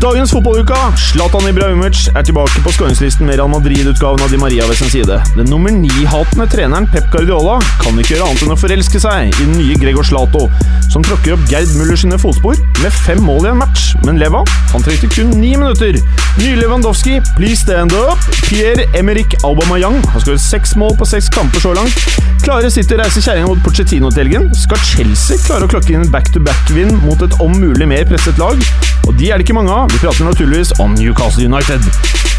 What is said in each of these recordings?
Dagens fotballuka, Zlatan Ibrahimovic er tilbake på skåringslisten med Real Madrid-utgaven av Di Maria ved sin side. Den nummer ni-hatende treneren Pep Guardiola kan ikke gjøre annet enn å forelske seg i den nye Gregor Zlato, som tråkker opp Gerd Müller sine fotspor med fem mål i en match. Men Leva han trengte kun ni minutter. Nye Lewandowski, please stand up. Pierre-Emerick Aubameyang har skåret seks mål på seks kamper så langt. Klarer City reiser reise kjerringa mot Pochettino til helgen? Skal Chelsea klare å klokke inn back-to-back-vinn mot et om mulig mer presset lag? Og de er det ikke mange av. Vi prater naturligvis om Newcastle United.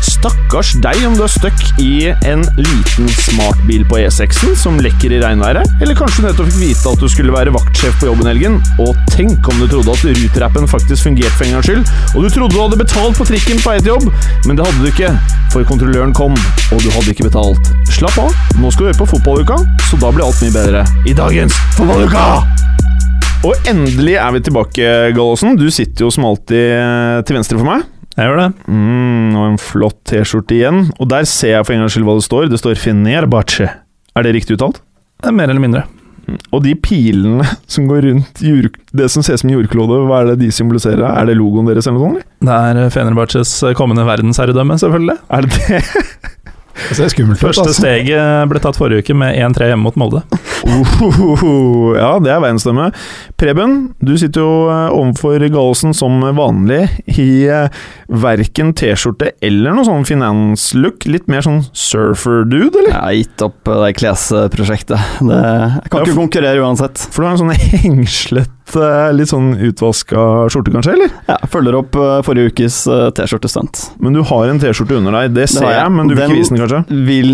Stakkars deg om du er stuck i en liten smartbil på E6-en som lekker i regnværet, eller kanskje du nettopp fikk vite at du skulle være vaktsjef på jobben helgen, og tenk om du trodde at Ruter-appen faktisk fungerte for en gangs skyld, og du trodde du hadde betalt på trikken på vei jobb, men det hadde du ikke, for kontrolløren kom, og du hadde ikke betalt. Slapp av, nå skal du høre på fotballuka, så da blir alt mye bedre i dagens fotballuka! Og endelig er vi tilbake, Gallosen. Du sitter jo som alltid eh, til venstre for meg. Jeg gjør det. Mm, og en flott T-skjorte igjen. Og der ser jeg for en gangs skyld hva det står. Det står 'Fenerbahçe'. Er det riktig uttalt? Det er Mer eller mindre. Og de pilene som går rundt jord, det som ser ut som jordklode, hva er det de symboliserer? Er det logoen deres eller noe sånt? eller? Det er Fenerbahçes kommende verdensherredømme, selvfølgelig. Er det det? Det ser skummelt ut. Første altså. steget ble tatt forrige uke med 1-3 hjemme mot Molde. Ohohoho. Ja, det er verdensstemme. Preben, du sitter jo eh, overfor Gallosen som vanlig i eh, verken T-skjorte eller noe sånn finanslook. Litt mer sånn surfer-dude, eller? Jeg har gitt opp eh, det klesprosjektet. Det, jeg kan Ja, ikke konkurrere uansett. For du har en sånn hengslet, eh, litt sånn utvaska skjorte, kanskje? eller? Ja, følger opp eh, forrige ukes eh, T-skjortestunt. Men du har en T-skjorte under deg, det ser det jeg. jeg, men du vil ikke vise den, kanskje? Den Vil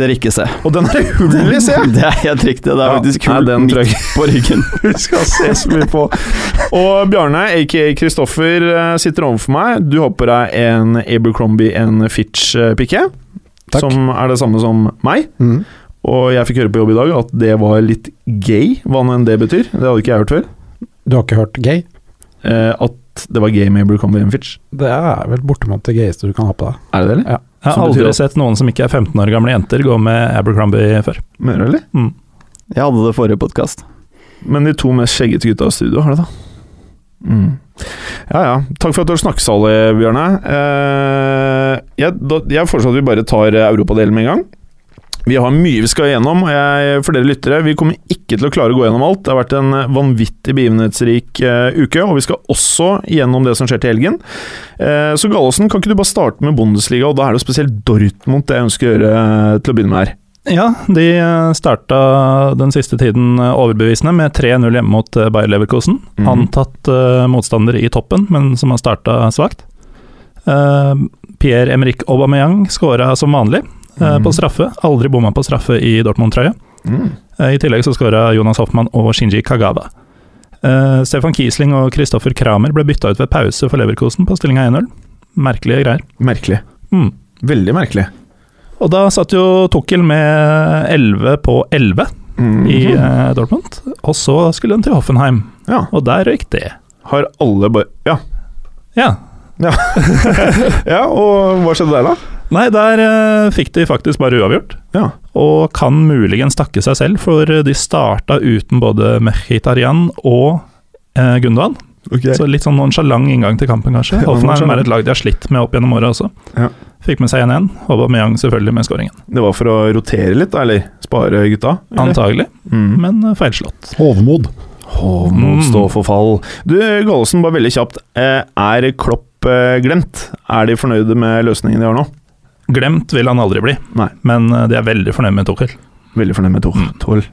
dere ikke se. Og den er hull i, ser jeg! Det er helt riktig. Det er Ja, faktisk nei, kult den tror midt på ryggen. Vi skal se så mye på. Og Bjarne, aka Kristoffer, sitter overfor meg. Du har på deg en Abercrombie en Fitch-pikke, som er det samme som meg. Mm. Og jeg fikk høre på jobb i dag at det var litt gay, hva nå enn det betyr. Det hadde ikke jeg hørt før. Du har ikke hørt gay? Eh, at det var gay med Abercrombie en Fitch. Det er vel bortimot det gayeste du kan ha på deg. Er det det, eller? Ja. Jeg har aldri at- sett noen som ikke er 15 år gamle jenter gå med Abercrombie før. Mener du, eller? Mm. Jeg hadde det forrige podkast. Men de to mest skjeggete gutta i studio har det, da. Mm. Ja ja. Takk for at du har snakket, Sally Bjørne. Eh, jeg, da, jeg foreslår at vi bare tar eh, europadelen med en gang. Vi har mye vi skal igjennom, og jeg, for dere lyttere, vi kommer ikke til å klare å gå gjennom alt. Det har vært en vanvittig begivenhetsrik uh, uke, og vi skal også gjennom det som skjer til helgen. Uh, så Gallosen, kan ikke du bare starte med Bundesliga, og da er det jo spesielt Dortmund det jeg ønsker å gjøre uh, til å begynne med her. Ja, de starta den siste tiden overbevisende med 3-0 hjemme mot Bayer Leverkosen. Mm. Antatt motstander i toppen, men som har starta svakt. Uh, Pierre-Emerick Aubameyang skåra som vanlig eh, Mhm. på straffe. Aldri bomma på straffe i Dortmund-trøye. Mm. Eh, I tillegg så skåra Jonas Hoffmann og Shinji Kagawa. Uh, Stefan Kiesling og Kristoffer Kramer ble bytta ut ved pause for Leverkosen på stillinga 1-0. Merkelige greier. Merkelig. Mm. Veldig merkelig. Og da satt jo Tukkel med 11 på 11 Mhm. i uh, Dortmund, og så skulle den til Hoffenheim, Ja. og der røyk det. Har alle bare Ja. Ja. ja, og hva skjedde der, da? Nei, der uh, fikk de faktisk bare uavgjort, Ja. og kan muligens takke seg selv, for de starta uten både Mehitarian og uh, Gundogan. Okay. Så litt sånn nonsjalant inngang til kampen, kanskje. Hoffenheim er et lag de har slitt med opp gjennom året også. Ja. Fikk med seg 1-1, Aubameyang selvfølgelig med skåringen. Det var for å rotere litt, da, eller spare gutta? eller? Antagelig, Mm. men eh, feilslått. Hovmod. Hovmod Mm. står for fall. Du, Gallosen, bare veldig kjapt. Eh, Er Klopp eh, glemt? Er de fornøyde med løsningen de har nå? Glemt vil han aldri bli, Nei. men eh, de er veldig fornøyd med Tuchel. Veldig fornøyd med Tuchel. Mm.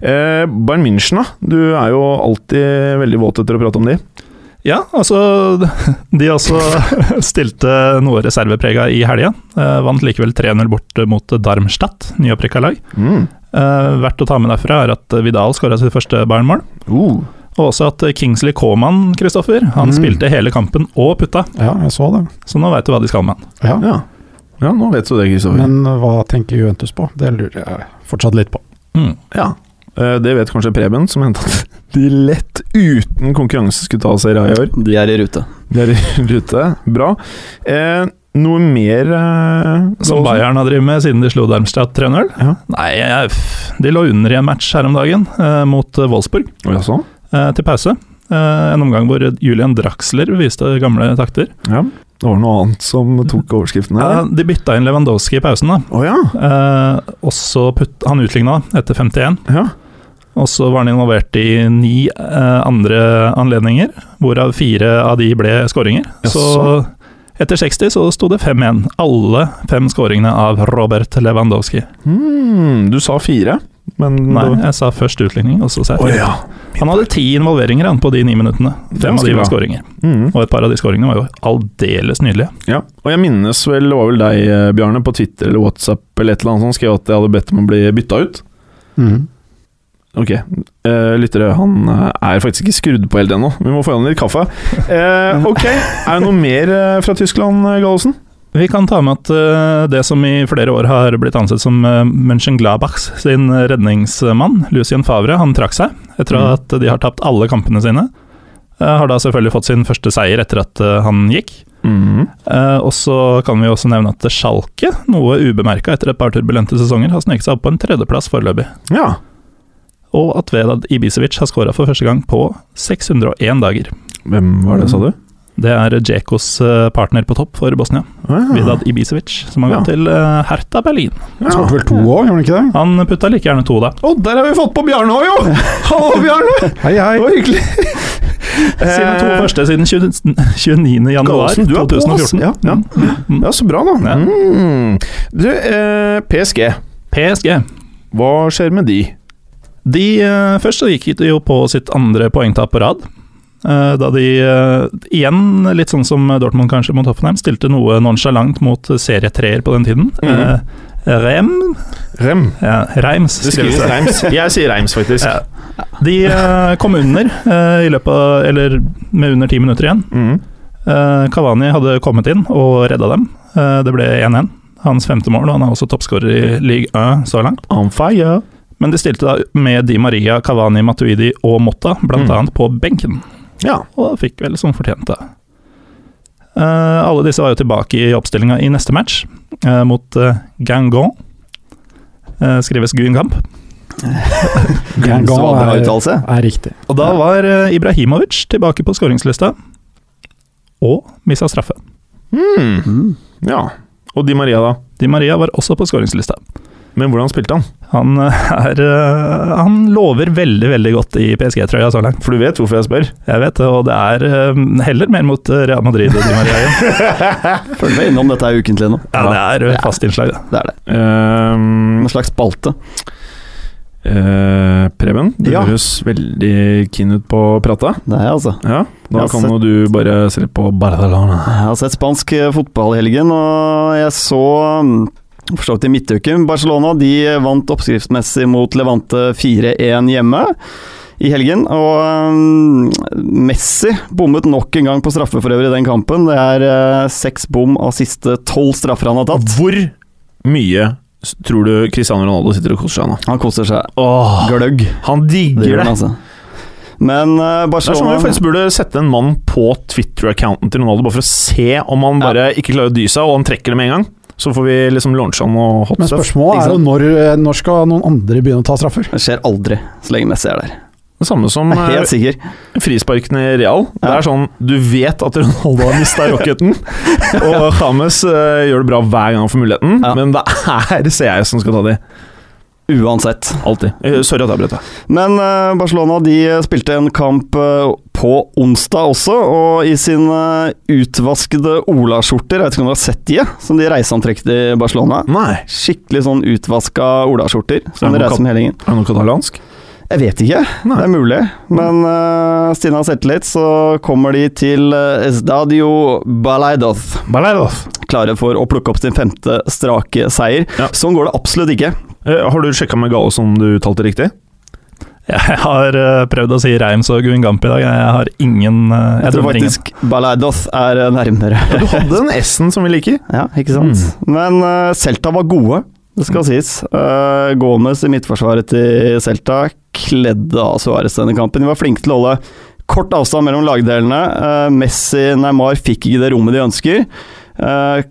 Eh, Bayern München, da. Du er jo alltid veldig våt etter å prate om de. Ja, altså De også stilte noe reserveprega i helga. Eh, vant likevel 3-0 bort mot Darmstadt, nyopprykka lag. Mm. Eh, verdt å ta med derfra er at Vidal skåra sitt første Bayern-mål. Uh. Og også at Kingsley Coman, Kristoffer, han Mm. spilte hele kampen og putta. Ja, jeg så det. Så nå veit du hva de skal med han. Ja. Ja. Ja, nå vet du det, Kristoffer. Men hva tenker Juventus på? Det lurer jeg fortsatt litt på. Mm. Ja. Eh, Det vet kanskje Preben, som mente at de lett uten konkurranse skulle ta Serie A i år. De er i rute. De er i rute. Bra. Eh, noe mer eh, Som Bayern har drevet med siden de slo Darmstadt 3-0? Ja. Nei, de lå under i en match her om dagen eh, mot eh, Wolfsburg Ja, eh, til pause. Eh, en omgang hvor Julian Draxler viste gamle takter. Ja. Det var noe annet som tok overskriften Ja, de bytta inn Lewandowski i pausen, da. Oh, ja. Eh, og så putt, Han utligna etter 51. ja. Og så var han involvert i ni eh, andre anledninger, hvorav fire av de ble skåringer. Så etter 60 så sto det 5-1. Alle fem skåringene av Robert Lewandowski. Hmm, du sa fire, men Nei, jeg sa først utligning, og så sa jeg oh, ja. Han hadde ti involveringer han, på de ni minuttene. Fem av de var skåringer. Mm. Og et par av de skåringene var jo aldeles nydelige. ja. Og jeg minnes vel, det var vel deg, eh, Bjarne, på Twitter eller WhatsApp eller et eller annet som skrev at jeg hadde bedt om å bli bytta ut. Mm. Ok, uh, lyttere, han eh, er faktisk ikke skrudd på helt ennå. Vi må få i han litt kaffe. Uh, ok, er det noe mer fra Tyskland, Gallosen? Vi kan ta med at eh, det som i flere år har blitt ansett som uh, Mönchengladbachs sin redningsmann, Lucien Favre, han trakk seg etter mm. at de har tapt alle kampene sine. Eh, har da selvfølgelig fått sin første seier etter at eh, han gikk. Eh, og så kan vi også nevne at Schalke, noe ubemerka etter et par turbulente sesonger, har sneket seg opp på en tredjeplass foreløpig. Ja. Og at Vedad Ibisevic har skåra for første gang på 601 dager. Hvem var det, sa du? Det er Djekos eh, partner på topp for Bosnia, ja. Vidad Ibisevic, som har Ja. gått til eh, Hertha Berlin. Han skåret vel to òg, gjorde han ikke det? Han putta like gjerne to, da. Å, der har vi fått på Bjarne òg, jo! Hallo, Bjarne! Hei, hei. Det var hyggelig. siden to første siden 20, 29. januar Gallosen, du er på, ass. 2014. Ja, ja. Mm, mm. Ja, så bra, da. Ja. Mm. Du, eh, PSG. PSG. Hva skjer med de? De, eh, først så gikk de jo på sitt andre poengtap på rad. Eh, da de eh, igjen, litt sånn som Dortmund kanskje mot Hoffenheim, stilte noe nonsjalant mot serietreer på den tiden. Mm -hmm. Rem Rem. ja, Reims. Det skrives. Reims. Jeg sier Reims, faktisk. Ja. De kom under i løpet av Eller med under ti minutter igjen. Mm. Cavani hadde kommet inn og redda dem. Det ble 1-1. Hans femte mål, og han er også toppskårer i Ligue 1 så langt. On fire. Men de stilte da med Di Maria, Cavani, Matuidi og Motta, blant Mm. på benken. Ja. Og fikk vel som fortjent, da. Uh, alle disse var jo tilbake i oppstillinga i neste match, uh, mot uh, Gangon. Uh, skrives Guingamp. Gangon er, er riktig. Og da var eh, Ibrahimovic tilbake på skåringslista, og missa straffe. Mm. Mm. ja. Og Di Maria, da? Di Maria var også på skåringslista. Men hvordan spilte han? Han eh, er eh, Han lover veldig, veldig godt i PSG-trøya så langt. For du vet hvorfor jeg spør? Jeg vet det, og det er eh, heller mer mot Real Madrid og Di Maria igjen. Med innom dette her ukentlig nå. Ja, det er et fast innslag, det. Det er det. Um, En slags spalte. Uh, Preben, du Ja. høres veldig keen ut på å prate. Det er jeg, altså. Ja, da Jeg kan sett- du bare se på Barcelona. Jeg har sett spansk fotball i helgen, og jeg så mm, for så vidt i midtuken Barcelona de vant oppskriftsmessig mot Levante 4-1 hjemme i helgen. Og mm, Messi bommet nok en gang på straffe for øvrig i den kampen. Det er eh, seks bom av siste tolv straffer han har tatt. Hvor mye tror du Cristiano Ronaldo sitter og koser seg nå? Han koser seg Åh, gløgg. han digger det. det! altså. Men Barcelona Det er sånn faktisk burde sette en mann på Twitter-accounten til Ronaldo, bare for å se om han bare ikke klarer å dy seg, og han trekker det med en gang. Så får vi liksom launche han og hot Men stuff. spørsmålet er jo når, når skal noen andre begynne å ta straffer? Det skjer aldri så lenge Messi er der. Det samme som eh, helt sikker. frisparkene i Real. Det er sånn, Du vet at Ronaldo har mista rocketen, og James uh, gjør det bra hver gang han får muligheten, Ja. men det er CS som skal ta de. Uansett. Alltid. Eh, Sorry at jeg brøt deg. Men eh, Barcelona de spilte en kamp eh, på onsdag også, og i sine utvaskede olaskjorter, jeg vet ikke om du har sett de, eh, som de reiseantrekket i Barcelona. Nei. Skikkelig sånn utvaska olaskjorter, Er som det de noe reiser med hele gjengen. Er det noe katalansk? Jeg vet ikke, Nei. det er mulig. Men uh, Stine har selvtillit, så kommer de til eh, Estadio Balaidos. Baleidos. Klare for å plukke opp sin femte strake seier. Ja. Sånn går det absolutt ikke. Eh, har du sjekka med Gale som du uttalte riktig? Jeg har eh, prøvd å si Reims og Guingamp i dag. Jeg har ingen eh, Jeg, Jeg tror ingen. faktisk Balaidos er nærmere. nærmere. Du hadde den S-en som vi liker. Ja, ikke sant? Men uh, Celta var gode. Det skal sies. Uh, Gomez i midtforsvaret til Celta kledde av Suárez denne kampen. De var flinke til å holde kort avstand mellom lagdelene. Uh, Messi Neymar fikk ikke det rommet de ønsker. Uh,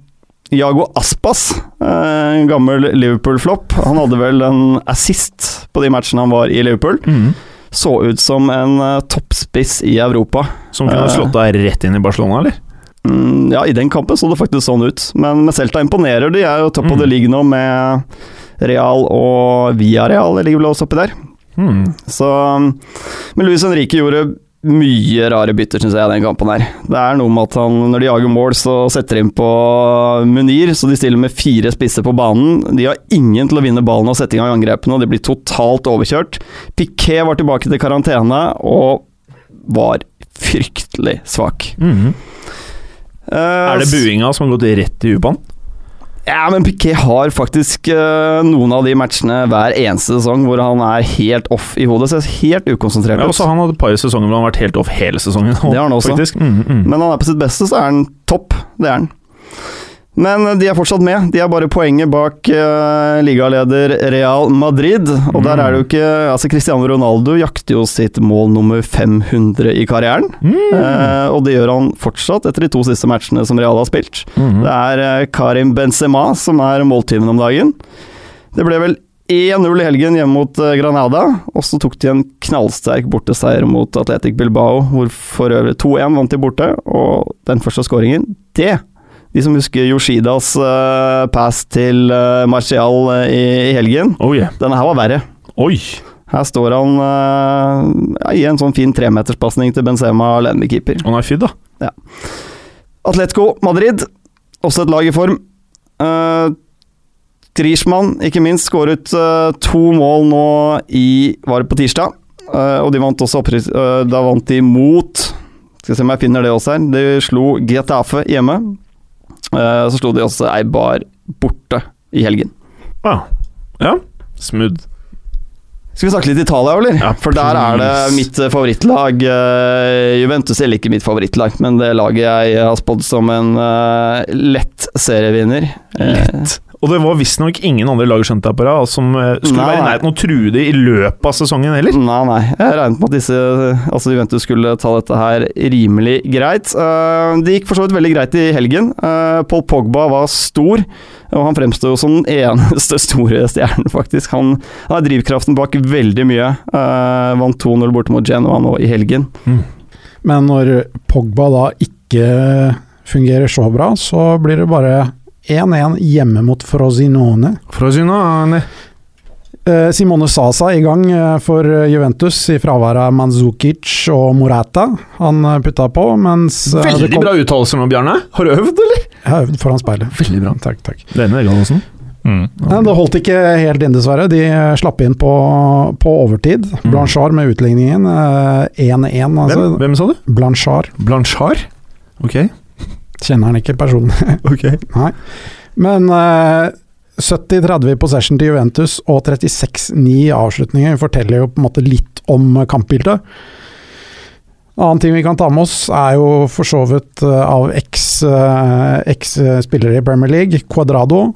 Jago Aspas, en gammel Liverpool-flopp, han hadde vel en assist på de matchene han var i Liverpool. Mm. Så ut som en toppspiss i Europa. Som kunne slått deg rett inn i Barcelona, eller? Mm, ja, i den kampen så det faktisk sånn ut. Men med Celta imponerer. De er jo topp Mm. of the league nå med Real og Via Det ligger vel også oppi der. Mm. Så Men Luis Henrique gjorde mye rare bytter, syns jeg, den kampen her. Det er noe med at han, når de jager mål, så setter de inn på Munir, så de stiller med fire spisser på banen. De har ingen til å vinne ballen og sette i gang angrepene, og de blir totalt overkjørt. Piquet var tilbake til karantene og var fryktelig svak. Mm. Eh, Er det buinga som har gått rett i han? Ja, men Piquet har faktisk uh, noen av de matchene hver eneste sesong hvor han er helt off i hodet. Ser helt ukonsentrert Ja, ut. også han hadde et par sesonger hvor han har vært helt off hele sesongen. Det har han også. Mm, mm. Men han er på sitt beste, så er han topp. Det er han. Men de er fortsatt med. De er bare poenget bak uh, ligaleder Real Madrid. Og der er det jo ikke Altså, Cristiano Ronaldo jakter jo sitt mål nummer 500 i karrieren. Mm. Uh, og det gjør han fortsatt etter de to siste matchene som Real har spilt. Mm. Det er uh, Karim Benzema som er måltyven om dagen. Det ble vel 1-0 i helgen hjemme mot Granada, og så tok de en knallsterk borteseier mot Atletic Bilbao, hvor for øvrig 2-1 vant de borte, og den første skåringen, det De som husker Yoshidas uh, pass til uh, Martial uh, i, i helgen, Oh yeah. denne her var verre. Oi! Her står han ja, i en sånn fin tremeterspasning til Benzema alene med keeper. Han er fydd, da. Atletico Madrid, også et lag i form. Uh, Griezmann, ikke minst, skåret to mål nå i Var det på tirsdag? Og de vant også opprykk... da vant de mot Skal se om jeg finner det også her. De slo Getafe hjemme. Eh, så slo de også ei bar borte i helgen. Ah. Ja. Smooth. Skal vi snakke litt Italia, eller? Ja, For der er det mitt eh, favorittlag. eh, Juventus er ikke mitt favorittlag, men det laget jeg har spådd som en lett serievinner. Lett. Og det var visstnok ingen andre lag skjønt på rad som eh, skulle Nei, være i nærheten av å true det i løpet av sesongen heller. Nei, nei. Jeg regnet med at disse Altså Juventus skulle ta dette her rimelig greit. Eh, det gikk for så vidt veldig greit i helgen. Uh, Paul Pogba var stor, og han fremstår jo som den eneste store stjernen, faktisk. Han, han er drivkraften bak veldig mye. Eh, vant 2-0 borte mot Genoa nå i helgen. Men når Pogba da ikke fungerer så bra, så blir det bare 1-1 hjemme mot Frosinone. For å si noe nei. Eh, Simone Sasa i gang eh, for Juventus i fravær av Manzukic og Morata. Han eh, putta på, mens eh, Veldig kom- bra uttalelse nå, Bjarne. Har du øvd, eller? Jeg har øvd foran speilet. Veldig bra. Takk, takk. Denne Gallosen. Mm. Nei, det holdt ikke helt inn, dessverre. De eh, slapp inn på, på overtid. Mm. Blanchard med utligningen. eh, 1-1, altså. Hvem? Hvem sa du? Blanchard. Blanchard? Ok. Kjenner han ikke personlig. ok. Nei. Men uh, 70-30 i possession til Juventus og 36-9 i avslutninger forteller jo på en måte litt om kampbildet. En annen ting vi kan ta med oss, er jo for så vidt eh, av eh, eks-spillere i Premier League. Cuadrado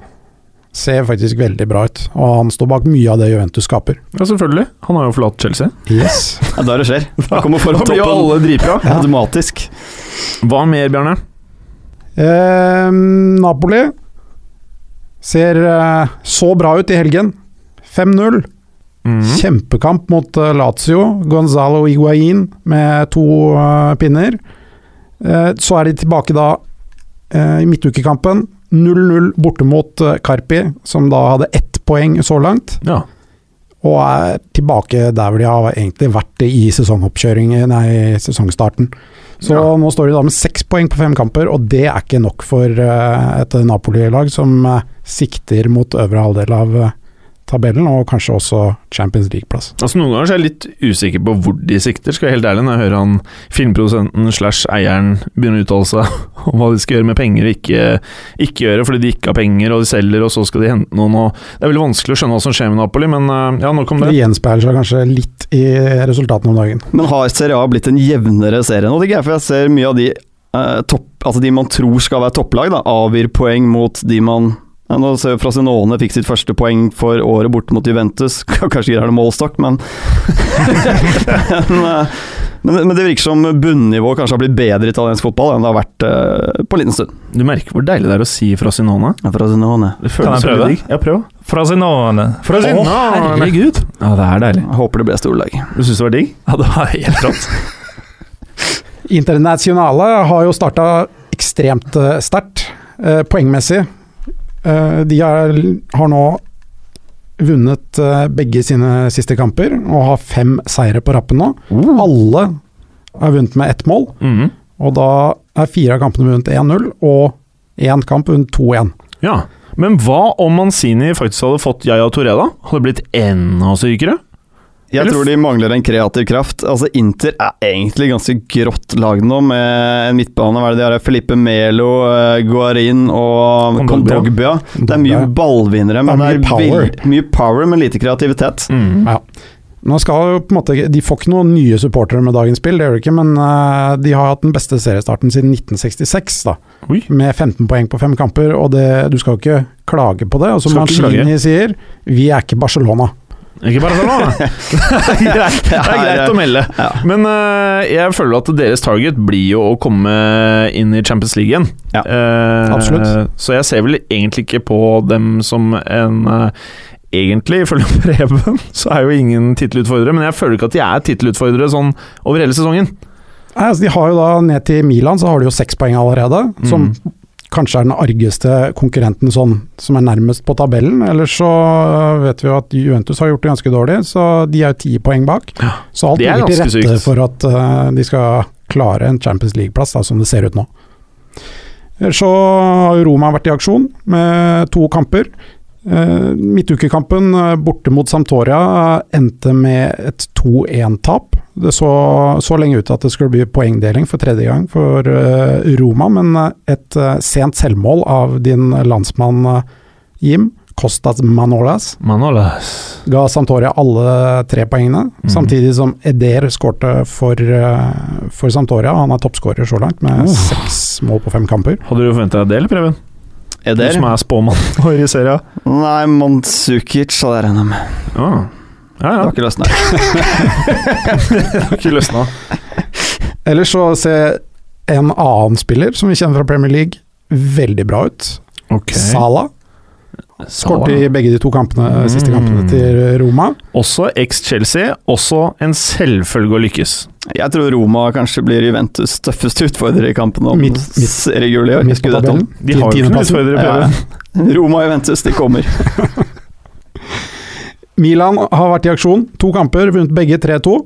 ser faktisk veldig bra ut, og han står bak mye av det Juventus skaper. Ja, selvfølgelig. Han har jo forlatt Chelsea. Yes. Ja, da det skjer. Da kommer Da form blir jo alle dritbra. automatisk. Hva mer, Bjarne? Eh, Napoli ser eh, så bra ut i helgen. 5-0. Mhm. Kjempekamp mot eh, Lazio. Gonzalo Higuain med to eh, pinner. Eh, så er de tilbake da eh, i midtukekampen. 0-0 borte mot Carpi, som da hadde ett poeng så langt. Ja. Og er tilbake der hvor de har egentlig vært i sesongoppkjøringen, nei, sesongstarten. Så Ja. nå står de da med seks poeng på fem kamper, og det er ikke nok for eh, et Napoli-lag som eh, sikter mot øvre halvdel av eh, tabellen, og kanskje også Champions League-plass. Altså Noen ganger så er jeg litt usikker på hvor de sikter, skal jeg helt ærlig, når jeg hører han filmprodusenten slash eieren begynne å uttale seg om hva de skal gjøre med penger og ikke, ikke gjøre, fordi de ikke har penger, og de selger, og så skal de hente noen. og Det er veldig vanskelig å skjønne hva som skjer med Napoli, men eh, ja, nok om Det det. gjenspeiler seg kanskje litt i resultatene om dagen. Men har Serie A blitt en jevnere serie nå? Det er ikke jeg, for jeg ser mye av de eh, topp, altså de man tror skal være topplag, da, avgir poeng mot de man Nå ser vi Frasinone fikk sitt første poeng for året bort mot Juventus. Kanskje gir det målstokk, men men, eh, men, men det virker som bunnivået kanskje har blitt bedre i italiensk fotball enn det har vært uh, på en liten stund. Du merker hvor deilig det er å si Frasinone. Ja, Frasinone. Kan jeg prøve? Ja, prøv. Frasinone. Frasinone. Å, herregud! Ja, det er deilig. Jeg håper det blir storlag. Du syns det var digg? Ja, det var helt rått. Internasjonale har jo starta ekstremt sterkt, eh, poengmessig. Eh, de har, har nå vunnet eh, begge sine siste kamper og har fem seire på rappen nå. Alle har vunnet med ett mål, mm. og da er fire av kampene vunnet 1-0, og én kamp vunnet 2-1. Ja. Men hva om Manzini faktisk hadde fått Yaya Touré, da? Hadde blitt enda sykere? Jeg tror de mangler en kreativ kraft. Altså Inter er egentlig ganske grått lag nå, med en midtbane. Hva er det de har? Felipe Melo, eh, Guarin og Kondogbia. Det er mye ballvinnere, men Det er mye er power. mye power, men lite kreativitet. Mm. Ja. Nå skal jo på en måte, De får ikke noen nye supportere med dagens spill, det gjør de ikke, men eh, de har hatt den beste seriestarten siden 1966, da, Oi. med 15 poeng på fem kamper. og det, Du skal jo ikke klage på det. Og som. Mancini sier, vi er ikke Barcelona. Ikke bare sånn, da. det er greit, det er greit å melde. Men uh, jeg føler at deres target blir jo å komme inn i Champions League igjen. Ja, uh, absolutt. Så jeg ser vel egentlig ikke på dem som en uh, Egentlig, ifølge Preben, så er jo ingen tittelutfordrere, men jeg føler ikke at de er tittelutfordrere sånn over hele sesongen. Nei, altså, de har jo da Ned til Milan så har de jo seks poeng allerede, som Mm. Kanskje er den argeste konkurrenten sånn, som er nærmest på tabellen. Ellers så vet vi jo at Juventus har gjort det ganske dårlig, så de er jo ti poeng bak. Så alt er ligger til rette sykt. for at uh, de skal klare en Champions League-plass, som det ser ut nå. Så har Roma vært i aksjon med to kamper. Uh, Midtukekampen eh, borte mot Sampdoria eh, endte med et 2-1-tap. Det så, så lenge ut at det skulle bli poengdeling for tredje gang for eh, Roma, men eh, et eh, sent selvmål av din landsmann eh, Jim, Costas Manolas, Manolas. ga Sampdoria alle tre poengene. mm. Samtidig som Eder skårte for, eh, for Sampdoria. Han er toppskårer så langt, med Oh. seks mål på fem kamper. Hadde du forventa det, eller, Preben? Du Eder? som er spåmann vår i serien. Nei, Mandzukic hadde jeg regna med. Ah. Ja, Det har ikke løsna. Det har ikke løsna. Ellers så ser en annen spiller som vi kjenner fra Premier League, veldig bra ut. Okay. Salah. Skårte i begge de to kampene, siste Mm. kampene til Roma. Også eks-Chelsea. Også en selvfølge å lykkes. Jeg tror Roma kanskje blir Juventus' tøffeste utfordrer i kampen om Midt- midt- seriegull i år. På. De har jo ikke noen utfordrere, Preben. Roma og Juventus, de kommer. Milan har vært i aksjon. To kamper, vunnet begge 3-2.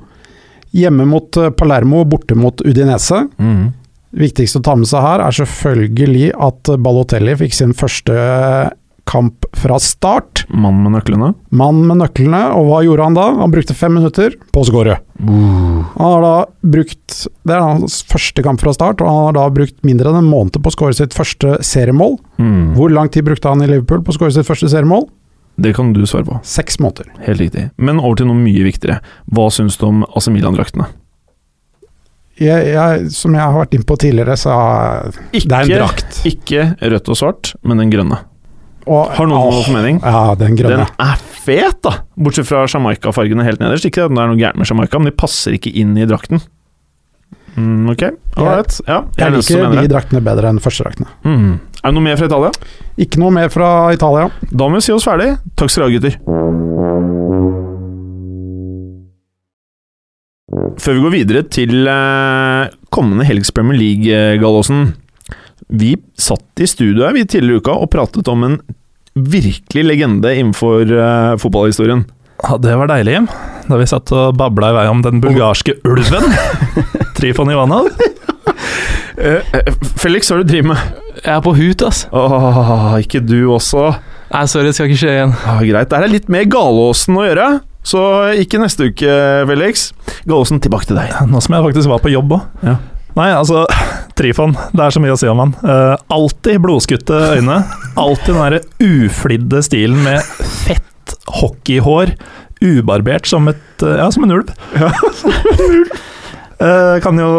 Hjemme mot eh, Palermo, borte mot Udinese. Mm. Viktigst å ta med seg her er selvfølgelig at Balotelli fikk sin første kamp fra start. Mann med nøklene. Mann med nøklene, og hva gjorde han da? Han brukte fem minutter på å skåre. Han har da brukt Det er hans første kamp fra start, og han har da brukt mindre enn en måned på å skåre sitt første seriemål. Mm. Hvor lang tid brukte han i Liverpool på å skåre sitt første seriemål? Det kan du svare på. Seks måneder. Helt riktig. Men over til noe mye viktigere. Hva syns du om AC Milan-draktene? Jeg, jeg, som jeg har vært innpå tidligere, så ikke, det er en drakt. ikke rødt og svart, men den grønne. Og, Har noen noen formening? Ja, den grønne. Den er fet, da! Bortsett fra Jamaica-fargene helt nederst. Ikke at det er noe gærent med Jamaica, men de passer ikke inn i drakten. Mm, ok, ålreit. Ja, jeg, Jeg liker de draktene bedre enn første draktene. Mm. Er det noe mer fra Italia? Ikke noe mer fra Italia. Da må vi si oss ferdig. Takk skal dere ha, gutter. Før vi går videre til eh, kommende helgs Premier League, eh, Gallosen. Vi satt i studio her tidligere i uka og pratet om en virkelig legende innenfor uh, fotballhistorien. Ja, det var deilig, Jim. Da vi satt og babla i vei om den bulgarske ulven. Trifon Ivanov. uh, eh, Felix, hva er det du driver med? Jeg er på hut, ass. Åh, ikke du også? Nei, sorry, det skal ikke skje igjen. Ah, greit. Det er litt mer Galåsen å gjøre, så ikke neste uke, Felix. Galåsen, tilbake til deg. Nå som jeg faktisk var på jobb òg. Ja. Nei, altså Trifon, det er så mye å si om han. Uh, alltid blodskutte øyne. Alltid den derre uflidde stilen med fett hockeyhår. Ubarbert som et eh, Ja, som en ulv. Uh, kan jo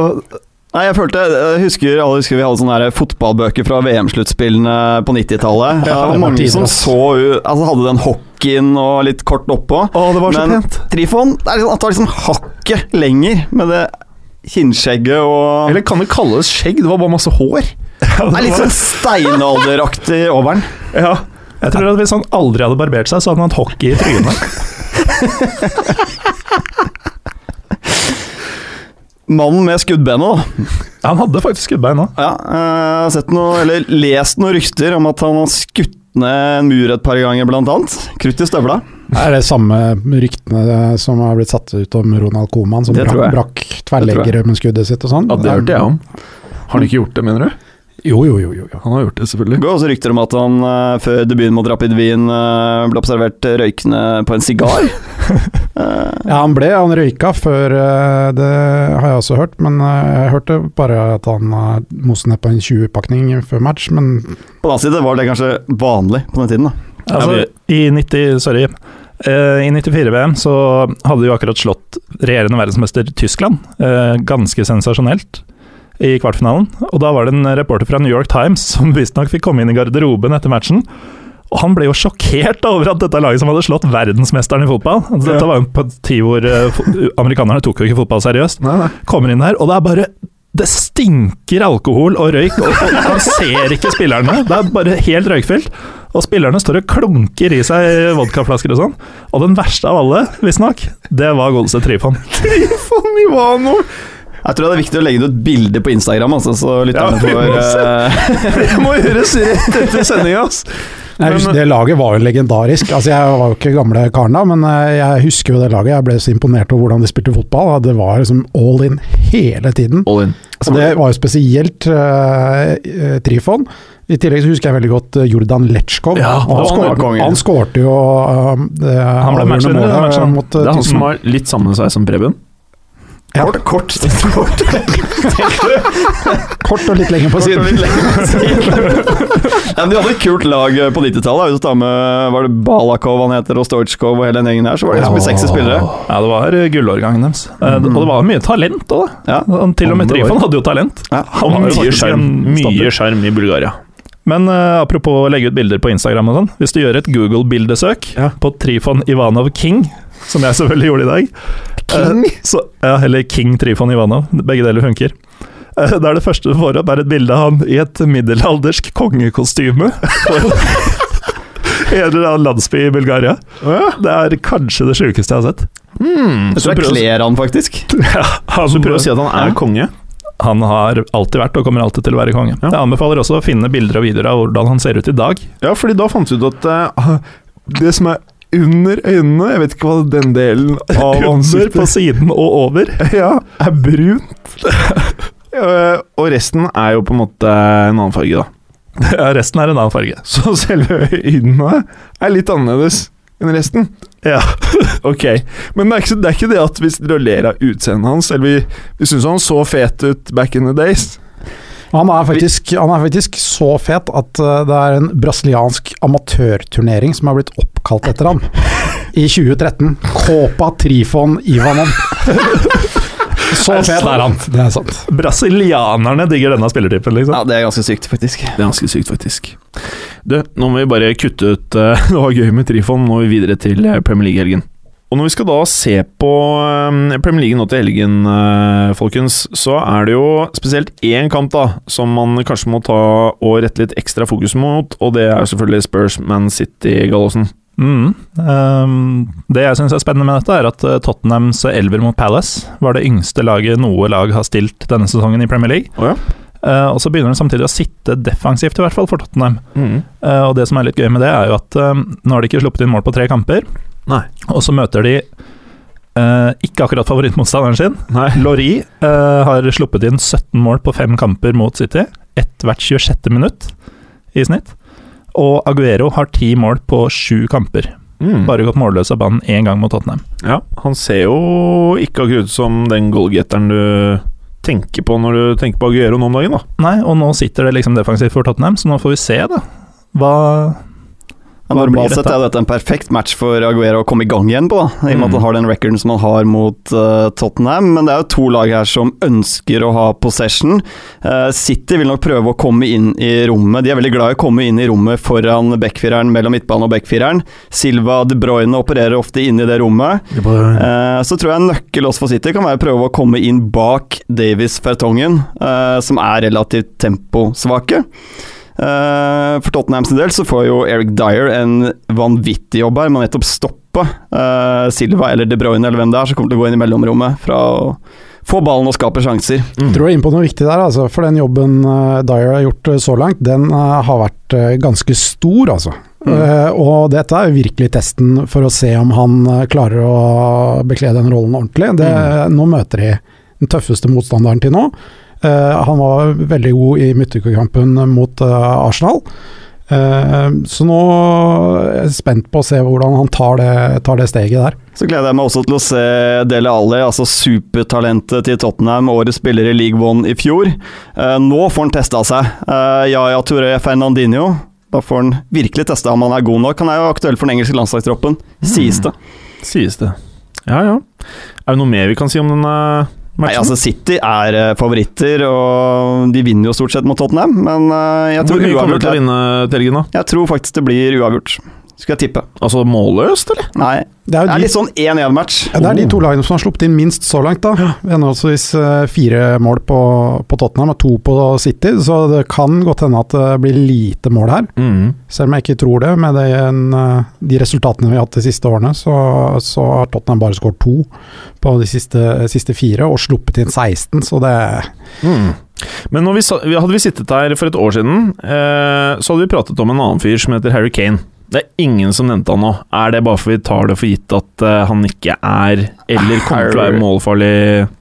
Nei, jeg følte Jeg husker, alle husker vi hadde sånne der fotballbøker fra VM-sluttspillene på 90-tallet. Ja, det var mange som så Altså hadde den hockeyen og litt kort oppå. Å, det var så Men pent. Trifon det er liksom, at det var liksom hakket lenger med det kinnskjegget og Eller kan det kalles skjegg? Det var bare masse hår. Det er litt sånn steinalderaktig over den. Ja. Jeg tror at Hvis han aldri hadde barbert seg, så hadde han hatt hockey i trynet. Mannen med skuddbenet, da. Han hadde faktisk skuddbein òg. Ja, eh, jeg har sett noe, eller lest noen rykter om at han har skutt ned en mur et par ganger, blant annet. Krutt i støvla. Er det samme ryktene som har blitt satt ut om Ronald Coman, som Det brakk, brakk tverrleggere med skuddet sitt og sånn? ja, det hørte jeg om. Har han ikke gjort det, mener du? Jo, jo, jo. jo. Han har gjort det, Det selvfølgelig. går også rykter om at han eh, før debuten mot Rapid Wien eh, ble observert røykende på en sigar. Ja, han ble, han røyka før, eh, det har jeg også hørt, men jeg hørte bare at han uh, moste ned på en 20-pakning før match, men på den annen side var det kanskje vanlig på den tiden. da. Altså, I 90, sorry, Uh, i 94-VM så hadde de jo akkurat slått regjerende verdensmester Tyskland, Uh, ganske sensasjonelt, i kvartfinalen. Og da var det en reporter fra New York Times som visstnok fikk komme inn i garderoben etter matchen. Og han ble jo sjokkert over at dette laget som hadde slått verdensmesteren i fotball altså, Dette var jo på en tid hvor uh, amerikanerne tok jo ikke fotball seriøst. Nei, nei. Kommer inn der, og det er bare Det stinker alkohol og røyk, og, og han ser ikke spillerne. Det er bare helt røykfylt. Og spillerne står og klunker i seg vodkaflasker og sånn. Og den verste av alle, visstnok, det var godeste Trifon. Trifon Ivano! Jeg tror det er viktig å legge ut et bilde på Instagram, altså, så lytterne Ja, vi må får uh... eh, Det må gjøres rett etter sendinga, ass. jeg husker, det laget var jo legendarisk. Altså, jeg var jo ikke gamle karen da, men eh, jeg husker jo det laget. Jeg ble så imponert over hvordan de spilte fotball. Det var liksom all in hele tiden. All in. Og det var jo spesielt eh, Trifon. I tillegg så husker jeg veldig godt eh, Jordan Letchkov. Ja, han, skårte, konge. han skårte jo uh, det Han ble avgjørende målet, det, matchen. mot Det er han som har litt samme sveis som Preben. Ja. Kort, kort, kort. Kort og litt lenger på Kort og siden. litt lenger. ja, men de hadde et kult lag på 90-tallet. Hvis du tar med var det Balakov han heter, og Stojkov og hele den gjengen her, så var det liksom ja. sexy spillere. Ja, det var gullårgangen deres. Mm. Og det var mye talent òg. Ja. Til og med. Trifon hadde jo talent. Ja. Han han hadde Mye skjerm i Bulgaria. Men uh, apropos å legge ut bilder på Instagram og sånn. Hvis du gjør et Google-bildesøk Ja. på Trifon Ivanov King, som jeg selvfølgelig gjorde i dag King? Uh, så, ja, Eller King Trifon Ivanov. Begge deler funker. Uh, det er det første du får opp, er et bilde av han i et middelaldersk kongekostyme. I en eller annen landsby i Bulgaria. Det er kanskje det sjukeste jeg har sett. Så Jeg tror jeg kler han, faktisk. Ja, han, Så du prøver å si at han er Ja. konge? Han har alltid vært og kommer alltid til å være konge. Ja. Jeg anbefaler også å finne bilder og videoer av hvordan han ser ut i dag. Ja, fordi da fant du ut at uh, det som er under øynene Jeg vet ikke hva den delen av Under, ansiktet på siden og over. Ja, er brunt. Eh, og resten er jo på en måte en annen farge, da. Ja, resten er en annen farge. Så selve øynene er litt annerledes enn resten. Ja. Ok, men det er ikke, det er ikke det at vi ler av utseendet hans, eller vi, vi syns han så fet ut back in the days. Han er, faktisk, han er faktisk så fet at eh, det er en brasiliansk amatørturnering som har blitt oppkalt etter han. I 2013. Copa Trifon Ivanov. Så fet er han. Det er sant. Brasilianerne digger denne spillertypen, liksom. Ja, Det er ganske sykt, faktisk. Det er ganske sykt, faktisk. Du, nå må vi bare kutte ut eh, Det var gøy med Trifon, nå må vi videre til eh, Premier League-helgen. Og når vi skal da se på eh, Premier League nå til helgen, folkens, så er det jo spesielt én kamp da, som man kanskje må ta og rette litt ekstra fokus mot, og det er selvfølgelig Spurs Man City-gallosen. Mm. Ehm, det jeg syns er spennende med dette, er at eh, Tottenhams elver mot Palace var det yngste laget noe lag har stilt denne sesongen i Premier League. Oh, ja? Uh, og så begynner den samtidig å sitte defensivt, i hvert fall for Tottenham. Mm. Uh, og det som er litt gøy med det, er jo at uh, nå har de ikke sluppet inn mål på tre kamper. Nei. Og så møter de ikke akkurat favorittmotstanderen sin. Nei. Lori eh, har sluppet inn 17 mål på fem kamper mot City. Ett hvert 26. minutt i snitt. Og Aguero har ti mål på sju kamper. Mm. Bare gått målløs av banen én gang mot Tottenham. Ja, han ser jo ikke akkurat ut som den goalgetteren du tenker på når du tenker på Aguero nå om dagen, da. Nei, og nå sitter det liksom defensivt for Tottenham, så nå får vi se, da. Hva, Normalt sett er dette en perfekt match for Aguero å komme i gang igjen på, da, i og med at Mm. han har den recorden som han har mot uh, Tottenham. Men det er jo to lag her som ønsker å ha possession. Uh, City vil nok prøve å komme inn i rommet. De er veldig glad i å komme inn i rommet foran backfireren, mellom midtbanen og backfireren. Silva De Bruyne opererer ofte inn i det rommet. Uh, så tror jeg en nøkkel også for City kan være å prøve å komme inn bak Davies Fertongen, som er relativt temposvake. Eh, for Tottenham sin del så får jo Eric Dyer en vanvittig jobb her Man nettopp stoppe eh, Silva eller De Bruyne eller hvem det er som kommer til å gå inn i mellomrommet fra å få ballen og skape sjanser. Mm. Jeg tror du er inne på noe viktig der, altså. For den jobben uh, Dyer har gjort eh, så langt, den eh, har vært eh, ganske stor, altså. Mm. Uh, og dette er virkelig testen for å se om han eh, klarer å bekle den rollen ordentlig. Det, Nå møter de den tøffeste motstanderen til nå. Eh, han var veldig god i midtukekampen mot eh, Arsenal. Eh, så nå er jeg spent på å se hvordan han tar det, tar det steget der. Så gleder jeg meg også til å se Dele Alli, altså supertalentet til Tottenham, årets spiller i League One i fjor. Eh, nå får han testa seg. Uh, Yaya Touré Fernandinho. Da får han virkelig testa om han er god nok. Han er jo aktuell for den engelske landslagstroppen, sies det. Sies det. Ja ja. Er det noe mer vi kan si om denne Nei, altså City er eh, favoritter, og de vinner jo stort sett mot Tottenham, men eh, jeg Hvor tror mye kommer uavgjort. til å vinne, Telgen da? Jeg tror faktisk det blir uavgjort. Skal jeg tippe. Altså målløst, eller? Nei, Det er det er de litt sånn 1-1-match. Ja, Det er de to lagene som har sluppet inn minst så langt, da. Henholdsvis eh, fire mål på, på Tottenham og to på City, så det kan godt hende at det blir lite mål her. Mm. Selv om jeg ikke tror det, med det, eh, de resultatene vi har hatt de siste årene, så, så har Tottenham bare skåret to på de siste, siste fire, og sluppet inn 16, så det Mm. Men når vi, vi- hadde vi sittet her for et år siden, eh, så hadde vi pratet om en annen fyr som heter Harry Kane. Det er ingen som nevnte han nå. Er det bare for vi tar det for gitt at uh, han ikke er, eller kommer til å være målfarlig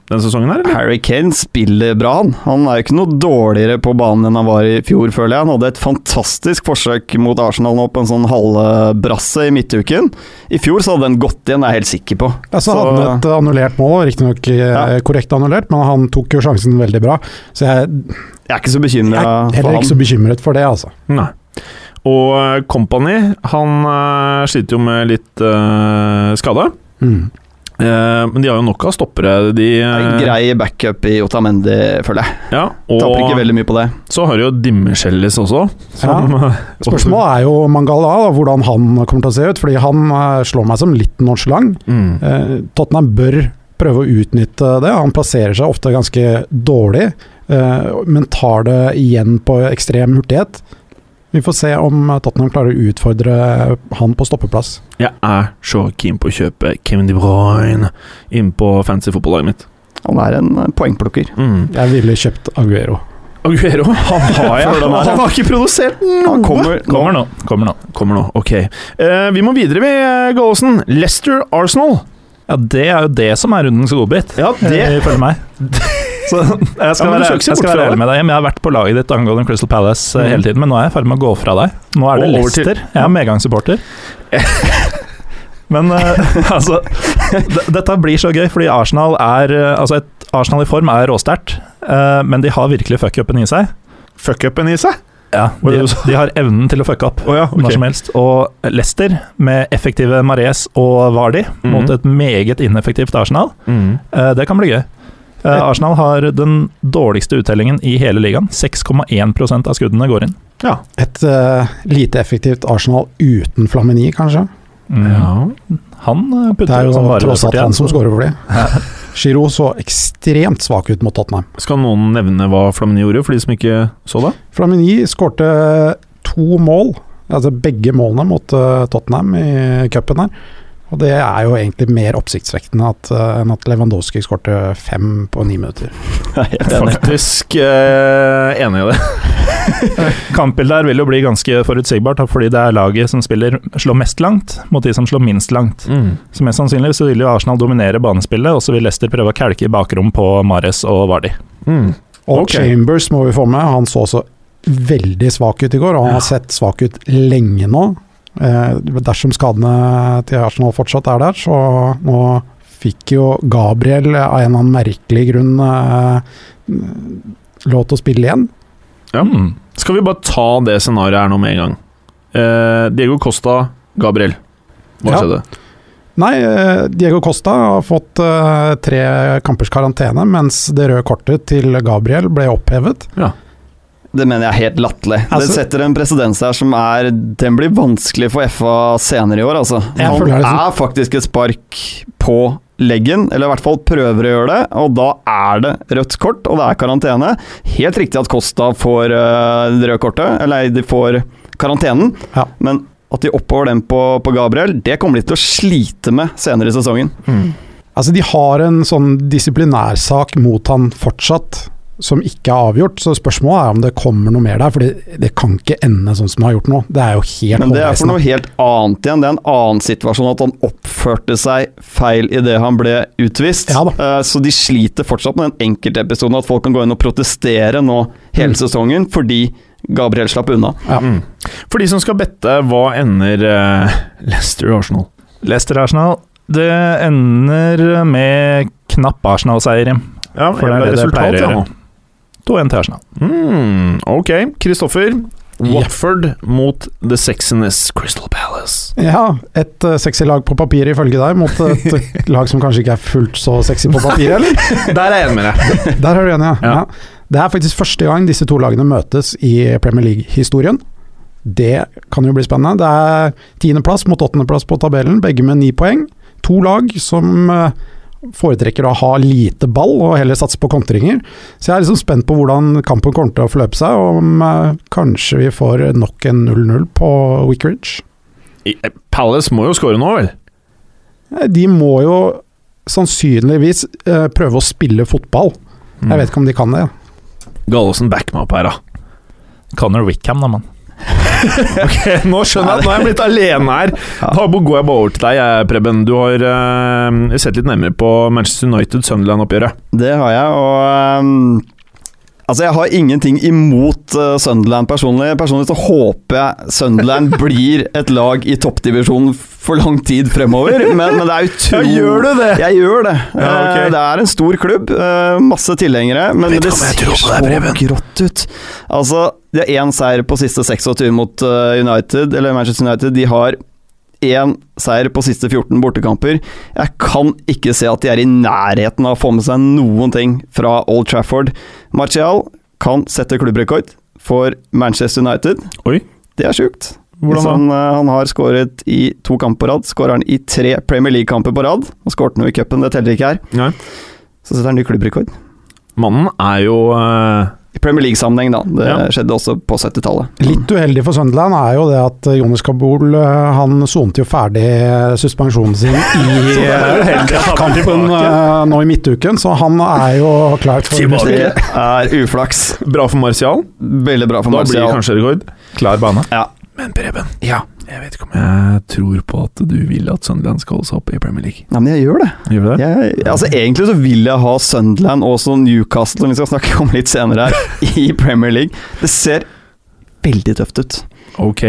denne sesongen her, eller? Harry Kane spiller bra, han. Han er jo ikke noe dårligere på banen enn han var i fjor, føler jeg. Han hadde et fantastisk forsøk mot Arsenal nå på en sånn halvbrasse i midtuken. I fjor så hadde den gått igjen, det er jeg helt sikker på. Ja, så hadde han et annullert mål, riktignok eh, Ja. korrekt annullert, men han tok jo sjansen veldig bra. Så jeg, Jeg er ikke så bekymra for ham. heller ikke så bekymret for det, altså. Nei. Og eh, Company, han eh, sliter jo med litt uh, skade. Mm. Uh, men de har jo nok av stoppere, de. Eh, Grei backup i Otamendi, føler jeg. ja, Taper ikke veldig mye på det. så har du jo Dimmeskjellis også. Som, Spørsmålet er jo Mangala, da, hvordan han kommer til å se ut. Fordi han eh, slår meg som litt nonchalant. Mm. Uh, Tottenham bør prøve å utnytte det. Han plasserer seg ofte ganske dårlig, eh, men tar det igjen på ekstrem hurtighet. Vi får se om Tottenham klarer å utfordre han på stoppeplass. Jeg er så keen på å kjøpe Kevin De Bruyne inn på fancy fotballaget mitt. Han er en eh, poengplukker. Mm. Jeg ville kjøpt Aguero. Aguero, han har jeg. Han har ikke produsert noe! Han kommer. Kommer nå. Kommer nå. Kommer nå, ok. Uh, vi må videre, vi, eh, Gallosen. Leicester Arsenal. Ja, det er jo det som er rundens godbit, Ja, det eh, ifølge meg. Så jeg skal, ja, være, jeg skal være ærlig med deg. Men jeg har vært på laget ditt angående Crystal Palace Mhm. hele tiden, men nå er jeg i ferd med å gå fra deg. Nå er det Og Leicester. Jeg er medgangssupporter. Men uh, altså Dette blir så gøy, fordi Arsenal er eh, Altså, et Arsenal i form er råsterkt, uh, men de har virkelig fuck-upen i seg. Fuck-upen i seg. Ja, de, de har evnen til å fucke opp oh ja, okay. når som helst. Og Leicester, med effektive Mares og Vardi, Mhm. mot et meget ineffektivt Arsenal, Mm. eh, det kan bli gøy. Eh, Arsenal har den dårligste uttellingen i hele ligaen. 6,1% av skuddene går inn. Ja. Et uh, lite effektivt Arsenal uten Flamini, kanskje. Mm. ja. Han eh, Det putter er jo jo som bare det tross alt han som skårer for de. Giroud så ekstremt svak ut mot Tottenham. Skal noen nevne hva Flamini gjorde, for de som ikke så det? Flamini skårte to mål, altså begge målene mot Tottenham i cupen her. Og det er jo egentlig mer oppsiktsvekkende at, uh, enn at Lewandowski skårte fem på ni minutter. Jeg er. Faktisk uh, enig i det. Kampbildet her vil jo bli ganske forutsigbart, fordi det er laget som spiller slår mest langt, mot de som slår minst langt. Mm. Så mest sannsynlig så vil jo Arsenal dominere banespillet, og så vil Leicester prøve å kelke i bakrom på Mares og Vardi. Mm. Og okay. Chambers må vi få med, han så også veldig svak ut i går, og han har sett svak ut lenge nå. Eh, dersom skadene til Arsenal fortsatt er der, så nå fikk jo Gabriel av en eller annen merkelig grunn eh, lov til å spille igjen. Ja. Skal vi bare ta det scenarioet her nå med en gang? Eh, Diego Costa, Gabriel. Hva Ja. skjedde? Nei, eh, Diego Costa har fått eh, tre kampers karantene, mens det røde kortet til Gabriel ble opphevet. Det mener jeg er helt latterlig. Altså- det setter en presedens her som er Den blir vanskelig for FA senere i år, altså. Han det er faktisk et spark på leggen, eller i hvert fall prøver å gjøre det, og da er det rødt kort, og det er karantene. Helt riktig at Costa får uh, det røde kortet, eller de får karantenen, Ja. men at de oppover den på, på Gabriel, det kommer de til å slite med senere i sesongen. Altså, de har en sånn disiplinærsak mot han fortsatt, som ikke er avgjort, så spørsmålet er om det kommer noe mer der, for det kan ikke ende sånn som det har gjort nå. Det er jo helt Men det er for noe helt annet igjen. Det er en annen situasjon at han oppførte seg feil idet han ble utvist. Ja da. Eh, Så de sliter fortsatt med den enkeltepisoden at folk kan gå inn og protestere nå hele Mm. sesongen fordi Gabriel slapp unna. Ja. Mm. For de som skal bette, hva ender uh, Leicester Arsenal? Leicester Arsenal. Det ender med knapp Arsenal-seier. Ja, For det er det det pleier å ja, gjøre. Nå. 2-1 til Arsenal. Mm, ok, Kristoffer. Ja. Watford mot The Sexiness Crystal Palace. Ja, et uh, sexy lag på papiret ifølge deg, mot et lag som kanskje ikke er fullt så sexy på papiret, eller? Der er jeg enig med deg. Der er du enig, ja. Ja. ja. Det er faktisk første gang disse to lagene møtes i Premier League-historien. Det kan jo bli spennende. Det er tiendeplass mot åttendeplass på tabellen, begge med ni poeng. To lag som eh, foretrekker å ha lite ball og heller satse på kontringer. Så jeg er liksom spent på hvordan kampen kommer til å forløpe seg, og om eh, kanskje vi får nok en 0-0 på Wickridge. Eh, Palace må jo score nå, vel? Eh, De må jo sannsynligvis eh, prøve å spille fotball. Mm. Jeg vet ikke om de kan det. Gallosen backer meg opp her, da. Connor Wickham, da, mann. Ok, Nå skjønner jeg at nå er jeg blitt alene her. Da går jeg bare over til deg, Preben. Du har uh, sett litt nærmere på Manchester United-Sunderland-oppgjøret. Det har jeg, og ehm, Altså, jeg har ingenting imot uh, Sunderland personlig. Personlig så håper jeg Sunderland blir et lag i toppdivisjonen for lang tid fremover, men, men det er utrolig ja, Gjør du det? Jeg gjør det. Ja, okay. uh, Det er en stor klubb, uh, masse tilhengere, men det ser så grått ut. Altså, de har én seier på siste 26 mot United, eller Manchester United. De har én seier på siste 14 bortekamper. Jeg kan ikke se at de er i nærheten av å få med seg noen ting fra Old Trafford. Martial kan sette klubbrekord for Manchester United. Oi. Det er sjukt. Han, eh, han har skåret i to kamper på rad. Skårer han i tre Premier League-kamper på rad. Han skåret noe i cupen, det teller ikke her. Nei. Så setter han ny klubbrekord. Mannen er jo eh, I Premier League-sammenheng, da. Det Ja. skjedde også på 70-tallet. Litt uheldig for Sunderland er jo det at Jonis Jonas Kabul eh, han sonte jo ferdig suspensjonen sin i kampen eh, nå i midtuken, så han er jo klar for Tilbake. Det er uflaks. bra for Martial. Veldig bra for Da blir det Martial. kanskje rekord. Klar bane. Ja. Men Preben, ja. Jeg vet ikke om jeg tror på at du vil at Sunderland skal holde seg oppe i Premier League. Nei, men jeg gjør det. Gjør det? Jeg, altså Egentlig så vil jeg ha Sunderland og også Newcastle, som vi skal snakke om litt senere her, i Premier League. Det ser veldig tøft ut. Ok.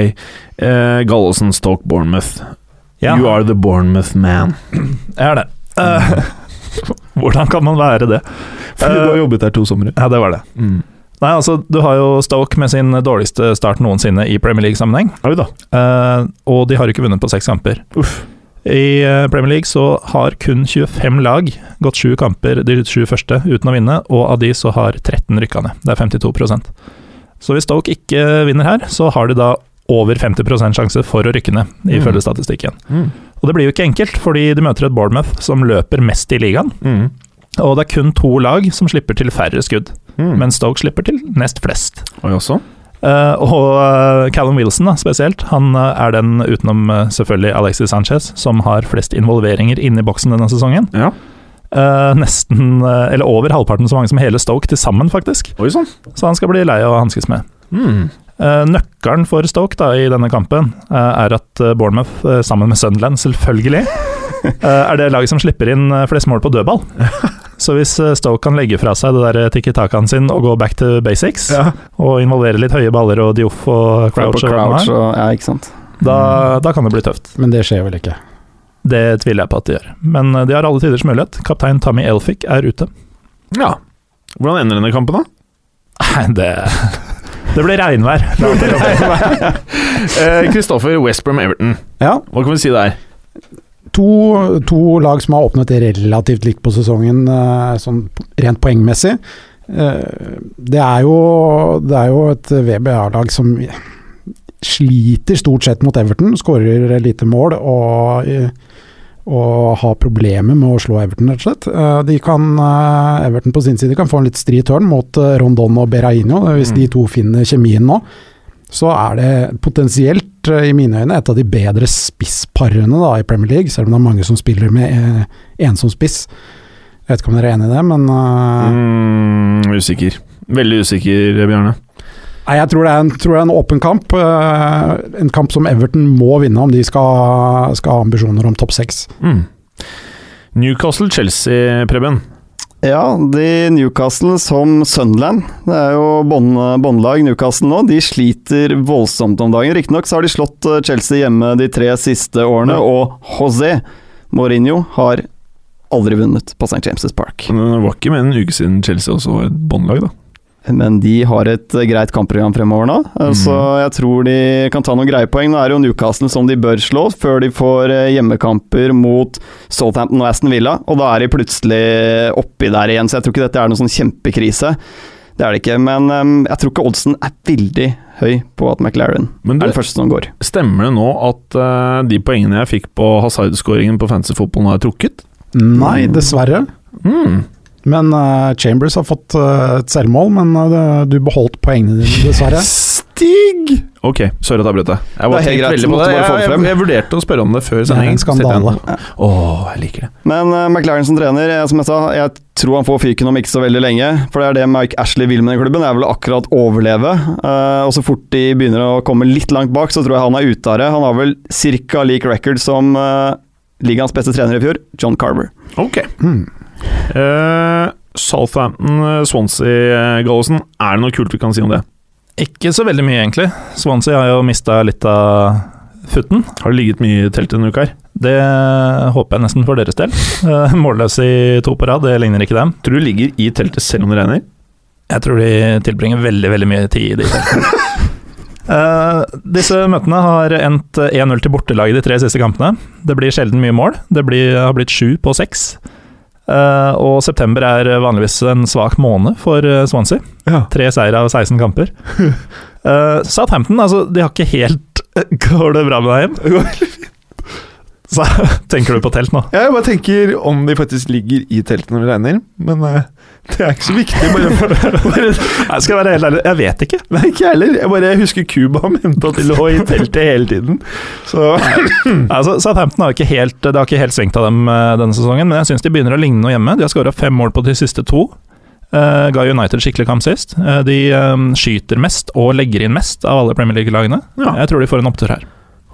Uh, Gallosen, Stoke, Bournemouth. Ja, You are the Bournemouth man. jeg er det. Uh, hvordan kan man være det? For du Eh, har jobbet der to somre. Ja, det var det. Mm. Nei, altså, du har jo Stoke med sin dårligste start noensinne i Premier League-sammenheng. Eh, og de har ikke vunnet på seks kamper. Uff. I eh, Premier League så har kun 25 lag gått sju kamper de sju første uten å vinne, og av de så har 13 rykka ned. Det er 52% Så hvis Stoke ikke vinner her, så har de da over 50 sjanse for å rykke ned, ifølge statistikken. Mm. Og det blir jo ikke enkelt, fordi de møter et Bournemouth som løper mest i ligaen. Mm. Og det er kun to lag som slipper til færre skudd, Mm. men Stoke slipper til nest flest. Og også? Uh, og eh, Callum Wilson da, spesielt, han eh, er den utenom eh, selvfølgelig Alexis Sanchez som har flest involveringer inne i boksen denne sesongen. Ja. Uh, nesten, uh, eller over halvparten så mange som hele Stoke til sammen, faktisk. Oi sånn. Så han skal bli lei av å hanskes med. Mm. Eh, nøkkelen for Stoke da, i denne kampen eh, er at eh, Bournemouth, eh, sammen med Sunderland selvfølgelig, eh, er det laget som slipper inn eh, flest mål på dødball. Så hvis eh, Stoke kan legge fra seg det der tikki-takaen sin og gå back to basics, Ja. og involvere litt høye baller og Dioff og Crouch, og Crouch og, ja, ikke sant. da, da kan det bli tøft. Men det skjer vel ikke. Det tviler jeg på at de gjør. Men eh, de har alle tiders mulighet. Kaptein Tammy Elphick er ute. ja. Hvordan ender denne kampen, da? Nei, det Det blir regnvær. Eh, Kristoffer Westbrom Everton, Ja, hva kan vi si der? To, to lag som har åpnet relativt likt på sesongen, eh, sånn rent poengmessig. Eh, Det er jo, det er jo et VBA-lag som sliter stort sett mot Everton, skårer lite mål og, og har problemer med å slå Everton, rett og slett. Eh, De kan, Everton på sin side kan få en litt stri tørn mot Rondon og Berraino. Hvis de to finner kjemien nå, så er det potensielt, eh, i mine øyne, et av de bedre spissparene da, i Premier League, selv om det er mange som spiller med eh, ensom spiss. Jeg vet ikke om dere er enig i det, men uh, Mm, usikker. Veldig usikker, Bjarne. Nei, jeg tror det er en, tror det er en åpen kamp. Uh, en kamp som Everton må vinne om de skal, skal ha ambisjoner om topp seks. Mm. Newcastle-Chelsea, Preben. Ja, de Newcastle som Sunderland. Det er jo bånd- båndlag Newcastle nå. De sliter voldsomt om dagen. Riktignok så har de slått eh, Chelsea hjemme de tre siste årene, og José Mourinho har aldri vunnet på St. James' Park. Men Det var ikke mer enn en uke siden Chelsea også var et båndlag, da. Men de har et eh, greit kampprogram fremover nå, Mm. så jeg tror de kan ta noen greie poeng. Nå er det jo Newcastle som de bør slå, før de får eh, hjemmekamper mot Southampton og Aston Villa. Og da er de plutselig oppi der igjen, så jeg tror ikke dette er noen sånn kjempekrise. Det er det ikke, men um, jeg tror ikke oddsen er veldig høy på at McLaren Men er det første som går. stemmer det nå at uh, de poengene jeg fikk på Hazard-skåringen på fancy-fotballen, har er trukket? Nei, dessverre. Mm. Men uh, Chambers har fått uh, et selvmål, men uh, du beholdt poengene dine, dessverre. Stig! Ok, sorry at jeg brøt deg. Jeg er helt veldig på måtte det. bare få det Jeg, frem. jeg, jeg vurderte å spørre om det før Det er sending. en skandale. Åh, jeg liker det. Men McLaren som trener, jeg, som jeg sa, jeg tror han får fyken om ikke så veldig lenge. For det er det Mike Ashley vil med den klubben, det er vel akkurat overleve. Eh, og så fort de begynner å komme litt langt bak, så tror jeg han er ute av det. Han har vel ca. lik record som uh, ligaens beste trener i fjor, John Carver. Ok. Hmm. Uh, Southampton-Swansea-Gallosen, er det noe kult vi kan si om det? Ikke så veldig mye, egentlig. Swansea har jo mista litt av futten. Har det ligget mye i teltet denne uka her? Det håper jeg nesten for deres del. Eh, Målløse i to på rad, det ligner ikke dem. Tror du ligger i teltet selv om det regner? Jeg tror de tilbringer veldig veldig mye tid i de teltene. Uh, disse møtene har endt 1-0 til bortelaget de tre siste kampene. Det blir sjelden mye mål. Det blir, har blitt sju på seks. Eh, og september er vanligvis en svak måned for eh, Swansea. Ja. Tre seire av 16 kamper. uh, Southampton, altså, de har ikke helt Går det bra med deg hjem? Så, tenker du på telt nå? Jeg bare tenker om de faktisk ligger i teltet når det regner, men uh, det er ikke så viktig. Bare, bare, Jeg skal være helt ærlig, jeg vet ikke. nei, ikke jeg heller. Jeg bare husker Cuba mente at de lå i teltet hele tiden. Så Altså, Southampton har ikke helt, det har ikke helt svingt av dem eh, denne sesongen, men jeg syns de begynner å ligne noe hjemme. De har skåra fem mål på de siste to. Uh, ga United skikkelig kamp sist. Uh, de um, skyter mest og legger inn mest av alle Premier League-lagene. Ja. Jeg tror de får en opptur her.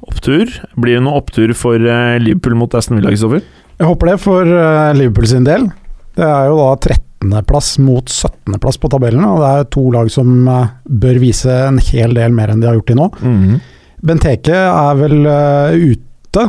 Opptur. Blir det noe opptur for eh, Liverpool mot Aston Villa, Kristoffer? Jeg håper det for eh, Liverpool sin del. Det er jo da 13.-plass mot 17.-plass på tabellen, og det er to lag som eh, bør vise en hel del mer enn de har gjort til nå. Mhm. Benteke er vel ute.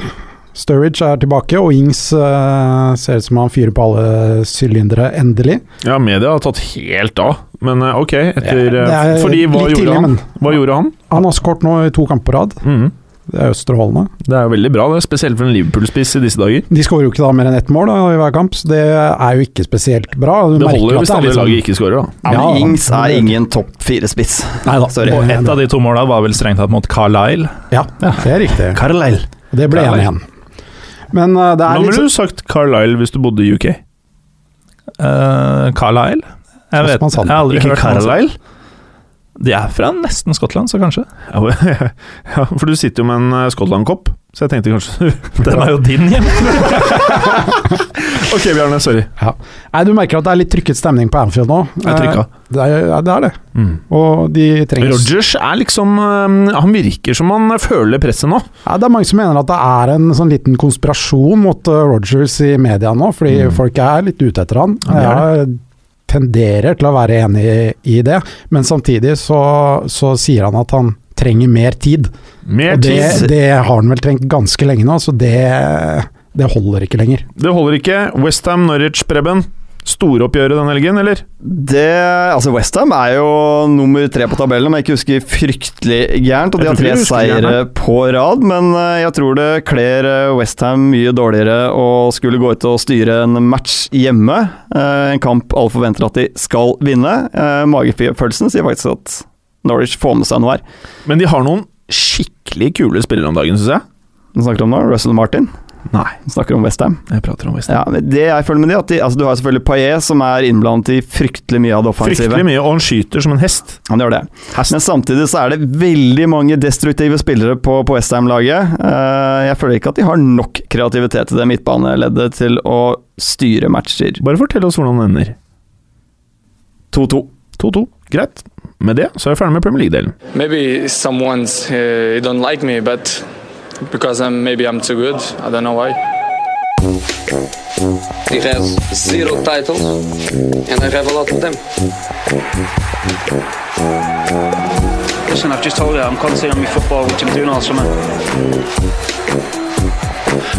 Sturridge er tilbake, og Ings uh, ser ut som han fyrer på alle sylindere, endelig. Ja, media har tatt helt av, men ok. Etter, er fordi hva gjorde tidlig, han? Hva gjorde han? han har skåret nå i to kamper på rad. Mhm. Det er østerholdende. Det er jo veldig bra, det. Spesielt for en Liverpool-spiss i disse dager. De skårer jo ikke da mer enn ett mål da, i hver kamp, så det er jo ikke spesielt bra. Du Det holder jo hvis alle sånn- laget ikke skårer, da. Ja, men Ings er ingen topp fire-spiss. Sorry. Og ett av de to måla var vel strengt tatt mot Carlisle. Ja, det er riktig. Carlisle. Det ble Carlisle. 1-1. Men uh, det Nå er ville du sagt Carlisle hvis du bodde i UK. Uh, Carlisle? Jeg vet, jeg har aldri hørt Carlisle? De er fra nesten Skottland, så kanskje. Ja, ja, for du sitter jo med en eh, Skottland-kopp, så jeg tenkte kanskje Den er jo din hjem. Ok, Bjarne, sorry. Nei, Du merker at det er litt trykket stemning på Anfield nå. Jeg er trykka. Eh, Det er, ja, det er det. Mm. Og de trenger Rogers er liksom eh, Han virker som han føler presset nå. ja, Det er mange som mener at det er en sånn liten konspirasjon mot Rogers i media nå, fordi Mm. folk er litt ute etter han. Ja, det er Jeg tenderer til å være enig i, det, men samtidig så, så sier han at han trenger mer tid. Mer Og det, tid. det har han vel trengt ganske lenge nå, så det, det holder ikke lenger. Det holder ikke. Westham Norwich, Preben. Storoppgjøret denne helgen, eller? Det, altså Westham er jo nummer tre på tabellen, om jeg ikke husker fryktelig gærent. Og de har tre seire på rad, men eh, jeg tror det kler Westham mye dårligere å skulle gå ut og styre en match hjemme. Eh, En kamp alle forventer at de skal vinne. Eh, Magefølelsen sier faktisk at Norwich får med seg noe her. Men de har noen skikkelig kule spillere om dagen, syns jeg. Du snakker om nå, Russell Martin. Nei, Du snakker om Westham. jeg prater om Westham. Ja, det jeg føler med det, at de, altså Du har selvfølgelig Paillet, som er innblandet i fryktelig mye av det offensive. Fryktelig mye, og han skyter som en hest. Han gjør det. Men samtidig så er det veldig mange destruktive spillere på, på Westham-laget. Eh, jeg føler ikke at de har nok kreativitet i det midtbaneleddet til å styre matcher. Bare fortell oss hvordan det ender. 2-2. 2-2. Greit. Med det så er jeg ferdig med Premier League-delen. Maybe someone's uh, don't like me, but because I'm maybe I'm too good. I don't know why. He has zero titles, and I have a lot of them. Listen, I've just told you I'm concentrating on my football, which I'm doing all summer.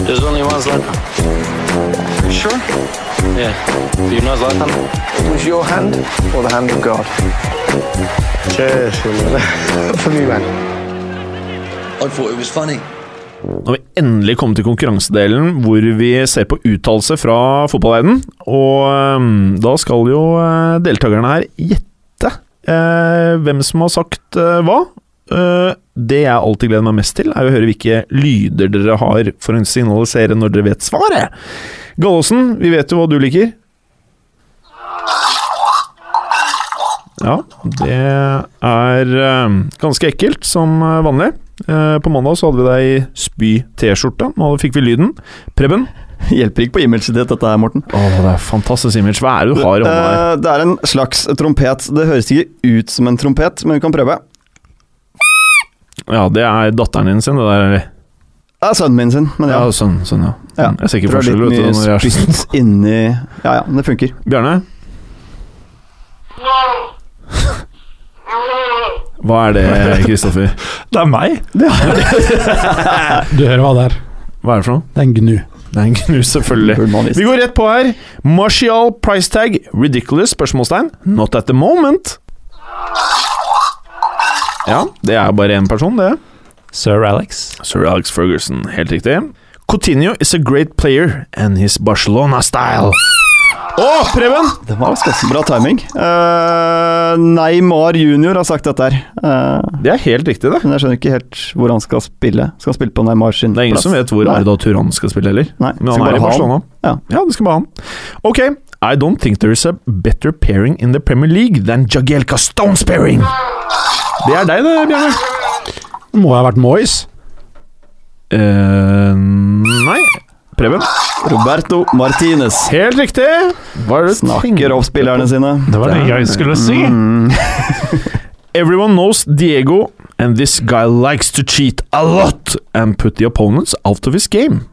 There's only one Zlatan. Sure? Yeah. Do you know Zlatan? It was your hand or the hand of God? Cheers. For me, man. I thought it was funny. Nå har vi endelig kommet til konkurransedelen hvor vi ser på uttalelse fra fotballverdenen. Og øhm, da skal jo øh, deltakerne her gjette øh, hvem som har sagt øh, hva. Øh, det jeg alltid gleder meg mest til, er å høre hvilke lyder dere har for å signalisere når dere vet svaret. Gallosen, vi vet jo hva du liker. Ja, det er øh, ganske ekkelt, som vanlig. Eh, på mandag så hadde vi deg i spy-T-skjorte. Nå fikk vi lyden. Preben? Hjelper ikke på imaget ditt, dette her, Morten. Åh, det er fantastisk image. Hva er det du har i hånda der? Eh, det er en slags trompet. Det høres ikke ut som en trompet, men vi kan prøve. Ja, det er datteren din sin, det der. eller? Det er sønnen min sin, men ja. Ja, sånn, sønnen, ja. Ja, Jeg ser ikke er forskjell, vet du. litt Når mye jeg er sånn. spytt inni Ja ja, det funker. Bjarne? Hva er det, Kristoffer? Det er meg! Du hører hva det er. Hva er det for noe? Det er en gnu. Det er en gnu, selvfølgelig. Vi går rett på her. Martial price tag. Ridiculous? spørsmålstegn. Not at the moment. Ja, det er bare én person, det. Sir Alex. Sir Alex Ferguson, helt riktig. Coutinho is a great player and his Barcelona style. Å, Preben! Det var ganske bra timing. Uh, Neymar junior har sagt dette her. Uh, Det er helt riktig, det. men jeg skjønner ikke helt hvor han skal spille. Skal han spille på Neymar sin plass? Det er ingen plass? som vet hvor Nei. Arda Turan skal spille heller. Nei, Men skal han er bare i ha. Barcelona. Ja. Ja, det skal bare han. Ok, I don't think there is a better pairing in the Premier League than Jagielka Stones pairing. Det er deg, det, Bjarne. Må ha vært Moyes. Uh, nei. Preben. Roberto Martinez Helt riktig. Hva er det du snakker tenker opp spillerne sine. Det var det jeg skulle si. Mm. Everyone knows Diego, and this guy likes to cheat a lot and put the opponents out of his game.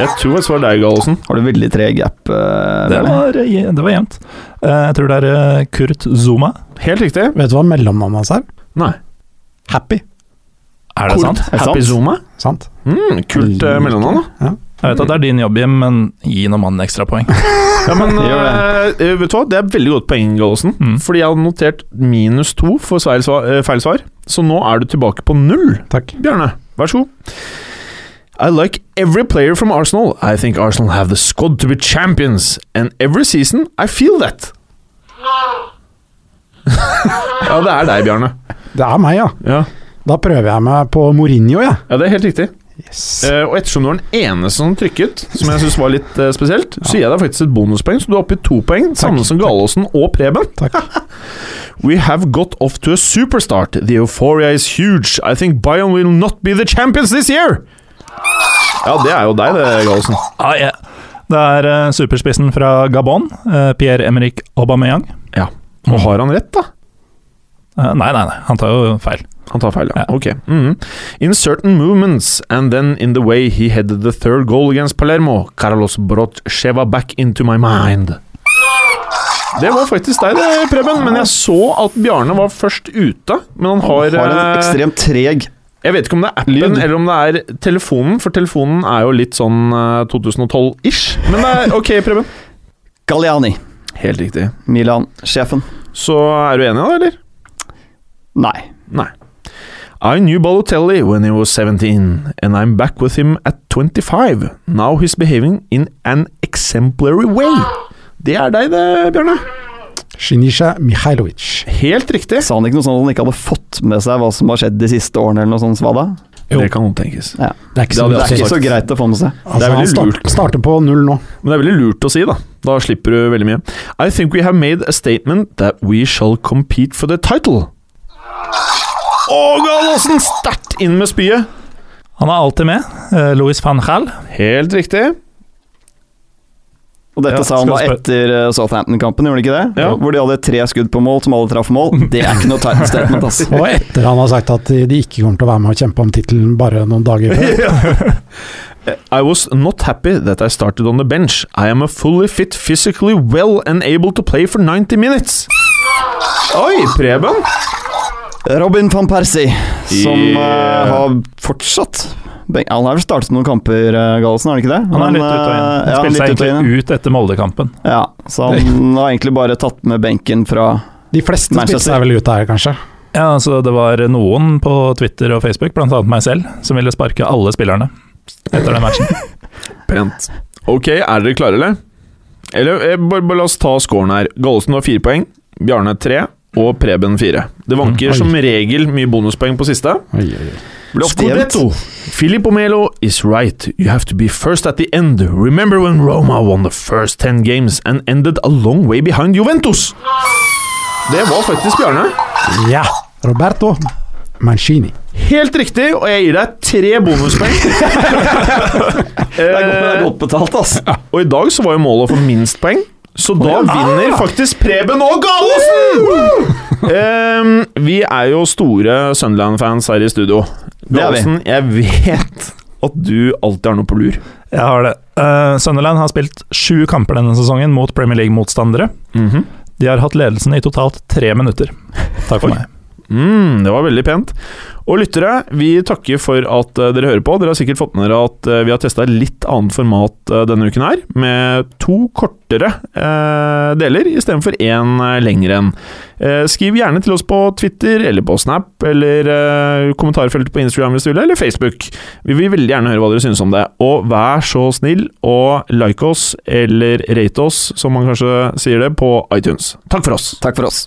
Jeg tror jeg svarer deg, Gallosen. Har du veldig treg gap? Uh, Det var, det var jevnt. Uh, Jeg tror det er eh, Kurt Zuma. Helt riktig. Vet du hva mellomnavnet hans er? Nei. Happy. Er det sant? Er Happy sant? Zuma? Sant? Mm, kult uh, mellomnavn, da. Jeg vet at det er din jobb, Jim, men gi nå mannen ekstrapoeng. Ja, men eh, vet du hva, Det er veldig godt poeng, Gallosen. Mm. Fordi jeg hadde notert minus to for feil svar, eh, feil svar. Så nå er du tilbake på null. Takk. Bjarne, vær så god. I like every player from Arsenal. I think Arsenal have the squad to be champions. And every season I feel that. ja, det er deg, Bjarne. Det er meg, ja. Ja, Da prøver jeg meg på Mourinho, jeg. ja det er helt riktig. Yes. Uh, og ettersom du var den eneste som trykket, som jeg syns var litt uh, spesielt, så gir jeg deg faktisk et bonuspoeng, så du er oppe i to poeng. Samme som Galåsen og Preben. Takk. We have got off to a superstart. The euphoria is huge. I think Bayern will not be the champions this year. Ja, det er jo deg, det, Gallosen. Ah, yeah. Det er uh, superspissen fra Gabon, Pierre-Emerick Aubameyang. Ja. Og har han rett, da? Nei, nei, nei, han tar jo feil. Han tar feil, ja. Ja. Ok. Mhm. In certain movements, and then in the way he headed the third goal against Palermo, Carlos brought Sheva back into my mind. Det var faktisk deg, det, Preben, men jeg så at Bjarne var først ute. Men han har, han Har en eh, ekstremt treg Jeg vet ikke om det er appen Lyd. eller om det er telefonen, for telefonen er jo litt sånn eh, 2012-ish. Men det er ok, Preben. Galliani. Helt riktig. Milan-sjefen. Så er du enig da, eller? Nei. Nei. I knew Balotelli when he was 17, and I'm back with him at 25. Now he's behaving in an exemplary way. Det er deg, det, Bjørne. Shinisha Mihailovic. Helt riktig. Sa han ikke noe sånn at han ikke hadde fått med seg hva som har skjedd de siste årene, eller noe sånt, Svada? Jo. Det kan godt tenkes. Ja. Det er ikke Det så, Det er ikke så greit å få med seg. Det er altså, han start, lurt. starter på null nå. Men det er veldig lurt å si, da. Da slipper du veldig mye. I think we have made a statement that we shall compete for the title. Å, Gallosen! Sterkt inn med spyet! Han er alltid med. Uh, Louis van Gaal. Helt riktig. Og dette Ja, sa han da etter eh, Southampton-kampen, gjorde han ikke det? Ja. Hvor de hadde tre skudd på mål, som alle traff mål. Det er ikke noe tight statement, ass. Og etter han har sagt at de de ikke kommer til å være med og kjempe om tittelen bare noen dager før. I was not happy that I started on the bench. I am a fully fit, physically well and able to play for 90 minutes. Oi, Preben! Robin van Persie, som Yeah. uh, har fortsatt Han har vel startet noen kamper, uh, Gallosen, har han ikke det? Han er litt ut og inn. eh, Han ja, spilte seg egentlig ut etter Molde-kampen. ja. så han har egentlig bare tatt med benken fra De fleste spilte seg vel ut her, kanskje. Ja, altså Det var noen på Twitter og Facebook, annet meg selv, som ville sparke alle spillerne etter den matchen. Pent. Ok, er dere klare, eller? Eller eh, bare, bare la oss ta scoren her. Gallosen har fire poeng, Bjarne tre og Preben 4. Det vanker Mm, som regel mye bonuspoeng på siste. Oi, oi. Scudetto. Filippo Melo is right. You have to be first at the end. Remember when Roma won the first 10 games and ended a long way behind Juventus? Det var faktisk Bjarne. Ja! Roberto Mancini. Helt riktig, og jeg gir deg tre bonuspoeng. Det er godt, det er godt betalt, ass. og i dag så var jo målet å få minst poeng. Så da vinner faktisk Preben og Gallosen! Ehm, vi er jo store Sunderland-fans her i studio. Gallosen, jeg vet at du alltid har noe på lur. Jeg har det. Uh, Sunderland har spilt sju kamper denne sesongen mot Premier League-motstandere. Mhm. De har hatt ledelsen i totalt tre minutter. Takk for meg. Mm, det var veldig pent. Og lyttere, vi takker for at eh, dere hører på. Dere har sikkert fått med dere at eh, vi har testa litt annet format eh, denne uken her, med to kortere eh, deler istedenfor én lengre en. Eh, skriv gjerne til oss på Twitter eller på Snap eller eh, kommentarfeltet på Instagram hvis du vil, eller Facebook. Vi vil veldig gjerne høre hva dere synes om det. Og vær så snill og like oss, eller rate oss, som man kanskje sier det, på iTunes. Takk for oss. Takk for oss.